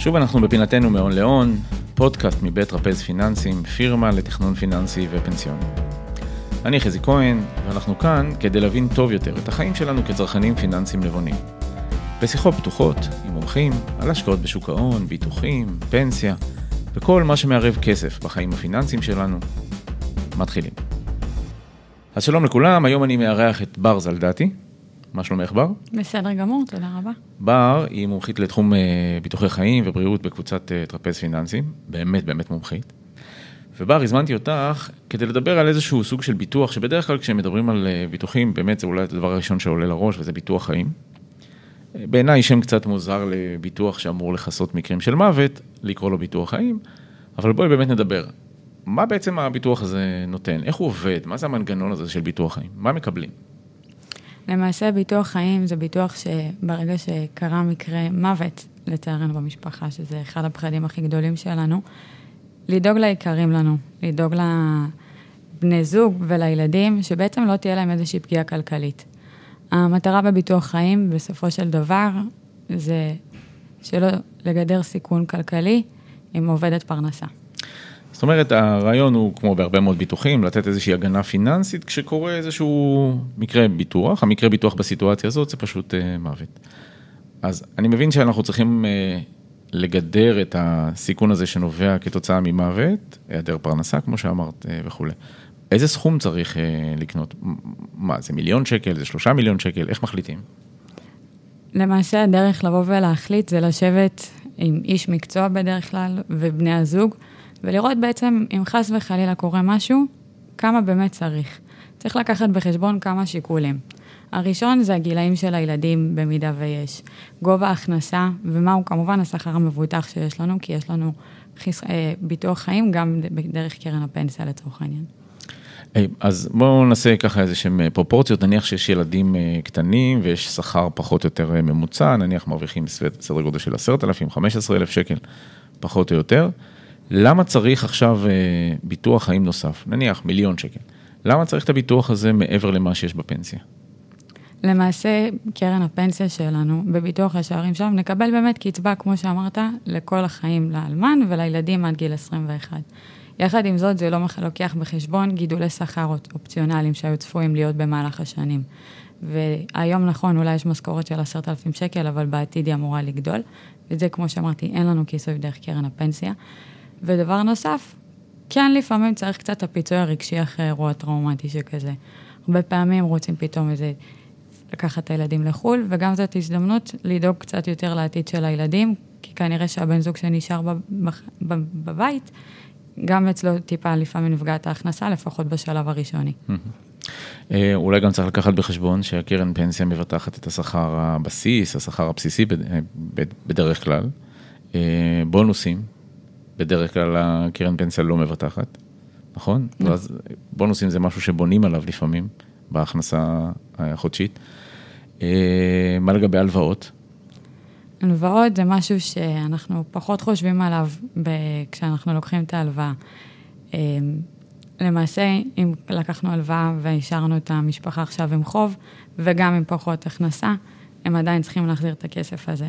שוב אנחנו בפינתנו מהון להון, פודקאסט מבית רפז פיננסים, פירמה לתכנון פיננסי ופנסיוני. אני חזי כהן, ואנחנו כאן כדי להבין טוב יותר את החיים שלנו כצרכנים פיננסיים נבונים. בשיחות פתוחות עם מומחים על השקעות בשוק ההון, ביטוחים, פנסיה, וכל מה שמערב כסף בחיים הפיננסיים שלנו. מתחילים. אז שלום לכולם, היום אני מארח את בר זלדתי. מה שלומך בר? בסדר גמור, תודה רבה. בר היא מומחית לתחום אה, ביטוחי חיים ובריאות בקבוצת אה, טרפז פיננסים, באמת באמת מומחית. ובר, הזמנתי אותך כדי לדבר על איזשהו סוג של ביטוח, שבדרך כלל כשמדברים על אה, ביטוחים, באמת זה אולי הדבר הראשון שעולה לראש, וזה ביטוח חיים. בעיניי שם קצת מוזר לביטוח שאמור לכסות מקרים של מוות, לקרוא לו ביטוח חיים, אבל בואי באמת נדבר. מה בעצם הביטוח הזה נותן? איך הוא עובד? מה זה המנגנון הזה של ביטוח חיים? מה מקבלים? למעשה ביטוח חיים זה ביטוח שברגע שקרה מקרה מוות, לצערנו במשפחה, שזה אחד הפחדים הכי גדולים שלנו, לדאוג ליקרים לנו, לדאוג לבני זוג ולילדים, שבעצם לא תהיה להם איזושהי פגיעה כלכלית. המטרה בביטוח חיים, בסופו של דבר, זה שלא לגדר סיכון כלכלי עם עובדת פרנסה. זאת אומרת, הרעיון הוא, כמו בהרבה מאוד ביטוחים, לתת איזושהי הגנה פיננסית כשקורה איזשהו מקרה ביטוח. המקרה ביטוח בסיטואציה הזאת זה פשוט uh, מוות. אז אני מבין שאנחנו צריכים uh, לגדר את הסיכון הזה שנובע כתוצאה ממוות, היעדר פרנסה, כמו שאמרת, uh, וכולי. איזה סכום צריך uh, לקנות? מה, זה מיליון שקל, זה שלושה מיליון שקל, איך מחליטים? למעשה הדרך לבוא ולהחליט זה לשבת עם איש מקצוע בדרך כלל ובני הזוג. ולראות בעצם אם חס וחלילה קורה משהו, כמה באמת צריך. צריך לקחת בחשבון כמה שיקולים. הראשון זה הגילאים של הילדים, במידה ויש. גובה ההכנסה, ומהו כמובן השכר המבוטח שיש לנו, כי יש לנו חיס... אה, ביטוח חיים גם דרך קרן הפנסיה לצורך העניין. Hey, אז בואו נעשה ככה איזה שהם אה, פרופורציות, נניח שיש ילדים אה, קטנים ויש שכר פחות או יותר ממוצע, נניח מרוויחים סדר גודל של 10,000, 15,000 שקל, פחות או יותר. למה צריך עכשיו אה, ביטוח חיים נוסף? נניח מיליון שקל. למה צריך את הביטוח הזה מעבר למה שיש בפנסיה? למעשה, קרן הפנסיה שלנו, בביטוח השערים שם, נקבל באמת קצבה, כמו שאמרת, לכל החיים לאלמן ולילדים עד גיל 21. יחד עם זאת, זה לא לוקח בחשבון גידולי שכר אופציונליים שהיו צפויים להיות במהלך השנים. והיום נכון, אולי יש משכורת של עשרת אלפים שקל, אבל בעתיד היא אמורה לגדול. וזה, כמו שאמרתי, אין לנו כיסוי דרך קרן הפנסיה. ודבר נוסף, כן לפעמים צריך קצת הפיצוי הרגשי אחרי אירוע טראומטי שכזה. הרבה פעמים רוצים פתאום איזה, לקחת את הילדים לחו"ל, וגם זאת הזדמנות לדאוג קצת יותר לעתיד של הילדים, כי כנראה שהבן זוג שנשאר בבית, גם אצלו טיפה לפעמים נפגעת ההכנסה, לפחות בשלב הראשוני. אה, אולי גם צריך לקחת בחשבון שהקרן פנסיה מבטחת את השכר הבסיס, השכר הבסיסי בדרך כלל, אה, בונוסים, בדרך כלל הקרן פנסיה לא מבטחת, נכון? נכון. אז בונוסים זה משהו שבונים עליו לפעמים, בהכנסה החודשית. אה, מה לגבי הלוואות? הלוואות זה משהו שאנחנו פחות חושבים עליו כשאנחנו לוקחים את ההלוואה. אה, למעשה, אם לקחנו הלוואה והשארנו את המשפחה עכשיו עם חוב, וגם עם פחות הכנסה, הם עדיין צריכים להחזיר את הכסף הזה.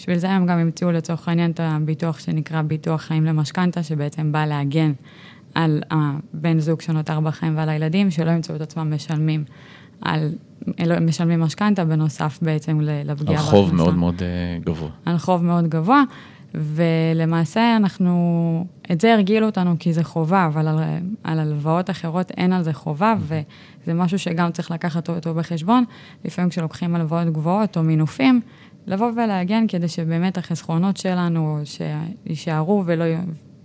בשביל זה הם גם המציאו לצורך העניין את הביטוח שנקרא ביטוח חיים למשכנתה, שבעצם בא להגן על הבן זוג שנותר בחיים ועל הילדים, שלא ימצאו את עצמם משלמים על, משלמים משכנתה בנוסף בעצם לפגיעה. על חוב מאוד מאוד אה, גבוה. על חוב מאוד גבוה, ולמעשה אנחנו, את זה הרגילו אותנו כי זה חובה, אבל על, על הלוואות אחרות אין על זה חובה, וזה משהו שגם צריך לקחת אותו בחשבון. לפעמים כשלוקחים הלוואות גבוהות או מינופים, לבוא ולהגן כדי שבאמת החסכונות שלנו יישארו ולא,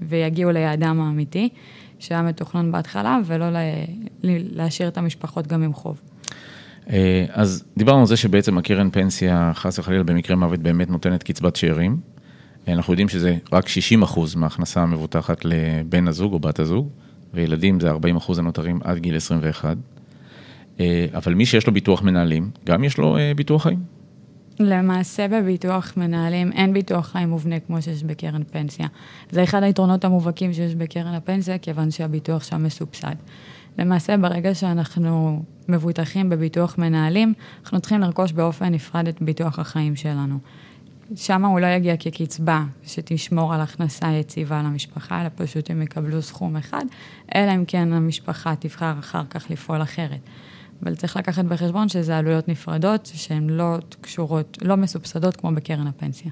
ויגיעו ליעדם האמיתי, שהיה מתוכנן בהתחלה, ולא לה, להשאיר את המשפחות גם עם חוב. אה, אז דיברנו על זה שבעצם הקרן פנסיה, חס וחלילה במקרה מוות, באמת נותנת קצבת שאירים. אנחנו יודעים שזה רק 60 אחוז מההכנסה המבוטחת לבן הזוג או בת הזוג, וילדים זה 40 אחוז הנותרים עד גיל 21. אה, אבל מי שיש לו ביטוח מנהלים, גם יש לו אה, ביטוח חיים. למעשה בביטוח מנהלים אין ביטוח חיים מובנה כמו שיש בקרן פנסיה. זה אחד היתרונות המובהקים שיש בקרן הפנסיה, כיוון שהביטוח שם מסובסד. למעשה, ברגע שאנחנו מבוטחים בביטוח מנהלים, אנחנו צריכים לרכוש באופן נפרד את ביטוח החיים שלנו. שם הוא לא יגיע כקצבה שתשמור על הכנסה יציבה למשפחה, אלא פשוט הם יקבלו סכום אחד, אלא אם כן המשפחה תבחר אחר כך לפעול אחרת. אבל צריך לקחת בחשבון שזה עלויות נפרדות, שהן לא קשורות, לא מסובסדות כמו בקרן הפנסיה.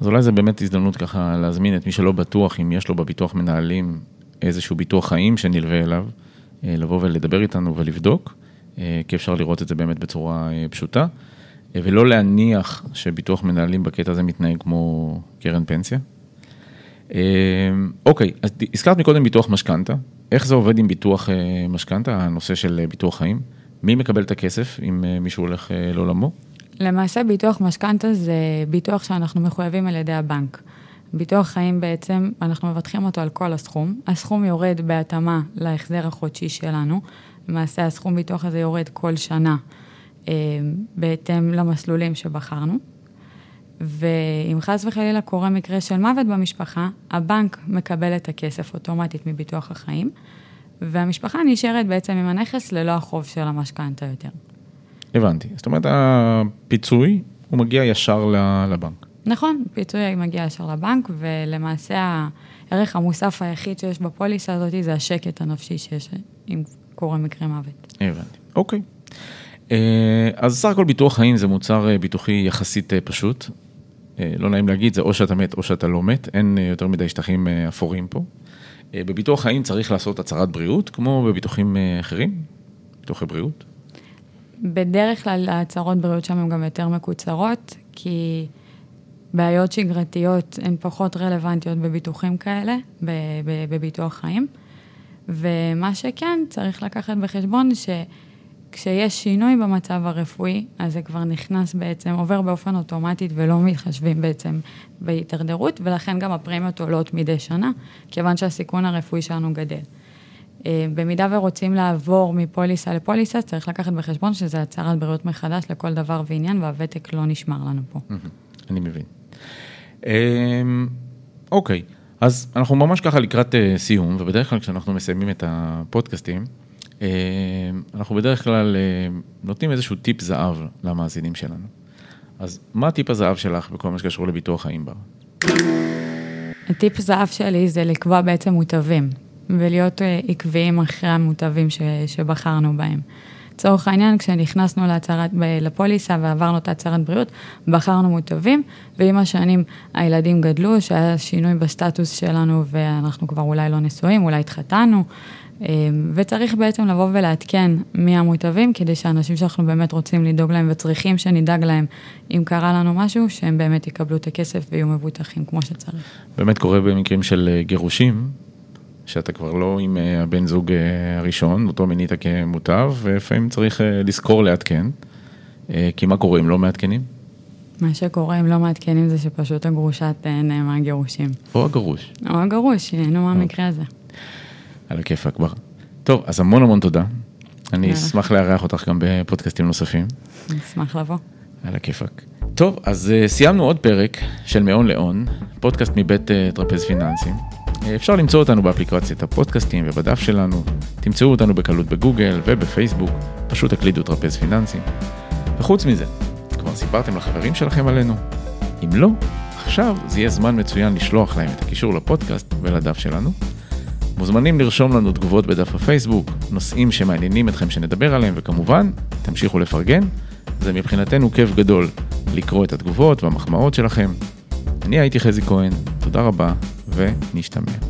אז אולי זו באמת הזדמנות ככה להזמין את מי שלא בטוח, אם יש לו בביטוח מנהלים איזשהו ביטוח חיים שנלווה אליו, אה, לבוא ולדבר איתנו ולבדוק, אה, כי אפשר לראות את זה באמת בצורה אה, פשוטה, ולא להניח שביטוח מנהלים בקטע הזה מתנהג כמו קרן פנסיה. אוקיי, אז הזכרת מקודם ביטוח משכנתה, איך זה עובד עם ביטוח משכנתה, הנושא של ביטוח חיים? מי מקבל את הכסף אם מישהו הולך לעולמו? למעשה ביטוח משכנתה זה ביטוח שאנחנו מחויבים על ידי הבנק. ביטוח חיים בעצם, אנחנו מבטחים אותו על כל הסכום. הסכום יורד בהתאמה להחזר החודשי שלנו. למעשה הסכום ביטוח הזה יורד כל שנה אה, בהתאם למסלולים שבחרנו. ואם חס וחלילה קורה מקרה של מוות במשפחה, הבנק מקבל את הכסף אוטומטית מביטוח החיים, והמשפחה נשארת בעצם עם הנכס ללא החוב של המשכנתה יותר. הבנתי. זאת אומרת, הפיצוי, הוא מגיע ישר לבנק. נכון, פיצוי מגיע ישר לבנק, ולמעשה הערך המוסף היחיד שיש בפוליסה הזאת זה השקט הנפשי שיש אם קורה מקרה מוות. הבנתי, אוקיי. אה, אז סך הכל ביטוח חיים זה מוצר אה, ביטוחי יחסית אה, פשוט. לא נעים להגיד, זה או שאתה מת או שאתה לא מת, אין יותר מדי שטחים אפורים פה. בביטוח חיים צריך לעשות הצהרת בריאות, כמו בביטוחים אחרים, ביטוחי בריאות. בדרך כלל ההצהרות בריאות שם הן גם יותר מקוצרות, כי בעיות שגרתיות הן פחות רלוונטיות בביטוחים כאלה, בביטוח חיים. ומה שכן, צריך לקחת בחשבון שכשיש שינוי במצב הרפואי, אז זה כבר נכנס בעצם, עובר באופן אוטומטית ולא מתחשבים בעצם בהידרדרות, ולכן גם הפרמיות עולות מדי שנה, כיוון שהסיכון הרפואי שלנו גדל. אה, במידה ורוצים לעבור מפוליסה לפוליסה, צריך לקחת בחשבון שזה הצהרת בריאות מחדש לכל דבר ועניין, והוותק לא נשמר לנו פה. אני מבין. אמ, אוקיי, אז אנחנו ממש ככה לקראת אה, סיום, ובדרך כלל כשאנחנו מסיימים את הפודקאסטים, אנחנו בדרך כלל אה, נותנים איזשהו טיפ זהב למאזינים שלנו. אז מה טיפ הזהב שלך בכל מה שקשור לביטוח חיים בר? הטיפ הזהב שלי זה לקבוע בעצם מוטבים, ולהיות אה, עקביים אחרי המוטבים שבחרנו בהם. לצורך העניין, כשנכנסנו להצהרת, לפוליסה ועברנו את הצהרת בריאות, בחרנו מוטבים, ועם השנים הילדים גדלו, שהיה שינוי בסטטוס שלנו ואנחנו כבר אולי לא נשואים, אולי התחתנו, אה, וצריך בעצם לבוא ולעדכן מי המוטבים, כדי שאנשים שאנחנו באמת רוצים לדאוג להם וצריכים שנדאג להם, אם קרה לנו משהו, שהם באמת יקבלו את הכסף ויהיו מבוטחים כמו שצריך. באמת קורה במקרים של אה, גירושים, שאתה כבר לא עם אה, הבן זוג אה, הראשון, אותו מינית כמוטב, ולפעמים צריך לזכור לעדכן. כי מה קורה אם לא מעדכנים? מה שקורה אם לא מעדכנים זה שפשוט הגרושה תהנה מהגירושים. או הגרוש. או הגרוש, ייהנו מהמקרה הזה. על הכיפאק בר. טוב, אז המון המון תודה. אני אשמח לארח אותך גם בפודקאסטים נוספים. אשמח לבוא. על הכיפאק. טוב, אז סיימנו עוד פרק של מאון לאון, פודקאסט מבית טרפז פיננסים. אפשר למצוא אותנו באפליקציית הפודקאסטים ובדף שלנו, תמצאו אותנו בקלות בגוגל ובפייסבוק, פשוט תקלידו טרפז פיננסים. וחוץ מזה, כבר סיפרתם לחברים שלכם עלינו? אם לא, עכשיו זה יהיה זמן מצוין לשלוח להם את הקישור לפודקאסט ולדף שלנו. מוזמנים לרשום לנו תגובות בדף הפייסבוק, נושאים שמעניינים אתכם שנדבר עליהם, וכמובן, תמשיכו לפרגן. זה מבחינתנו כיף גדול לקרוא את התגובות והמחמאות שלכם. אני הייתי חזי כהן, תודה רבה ונשתמע.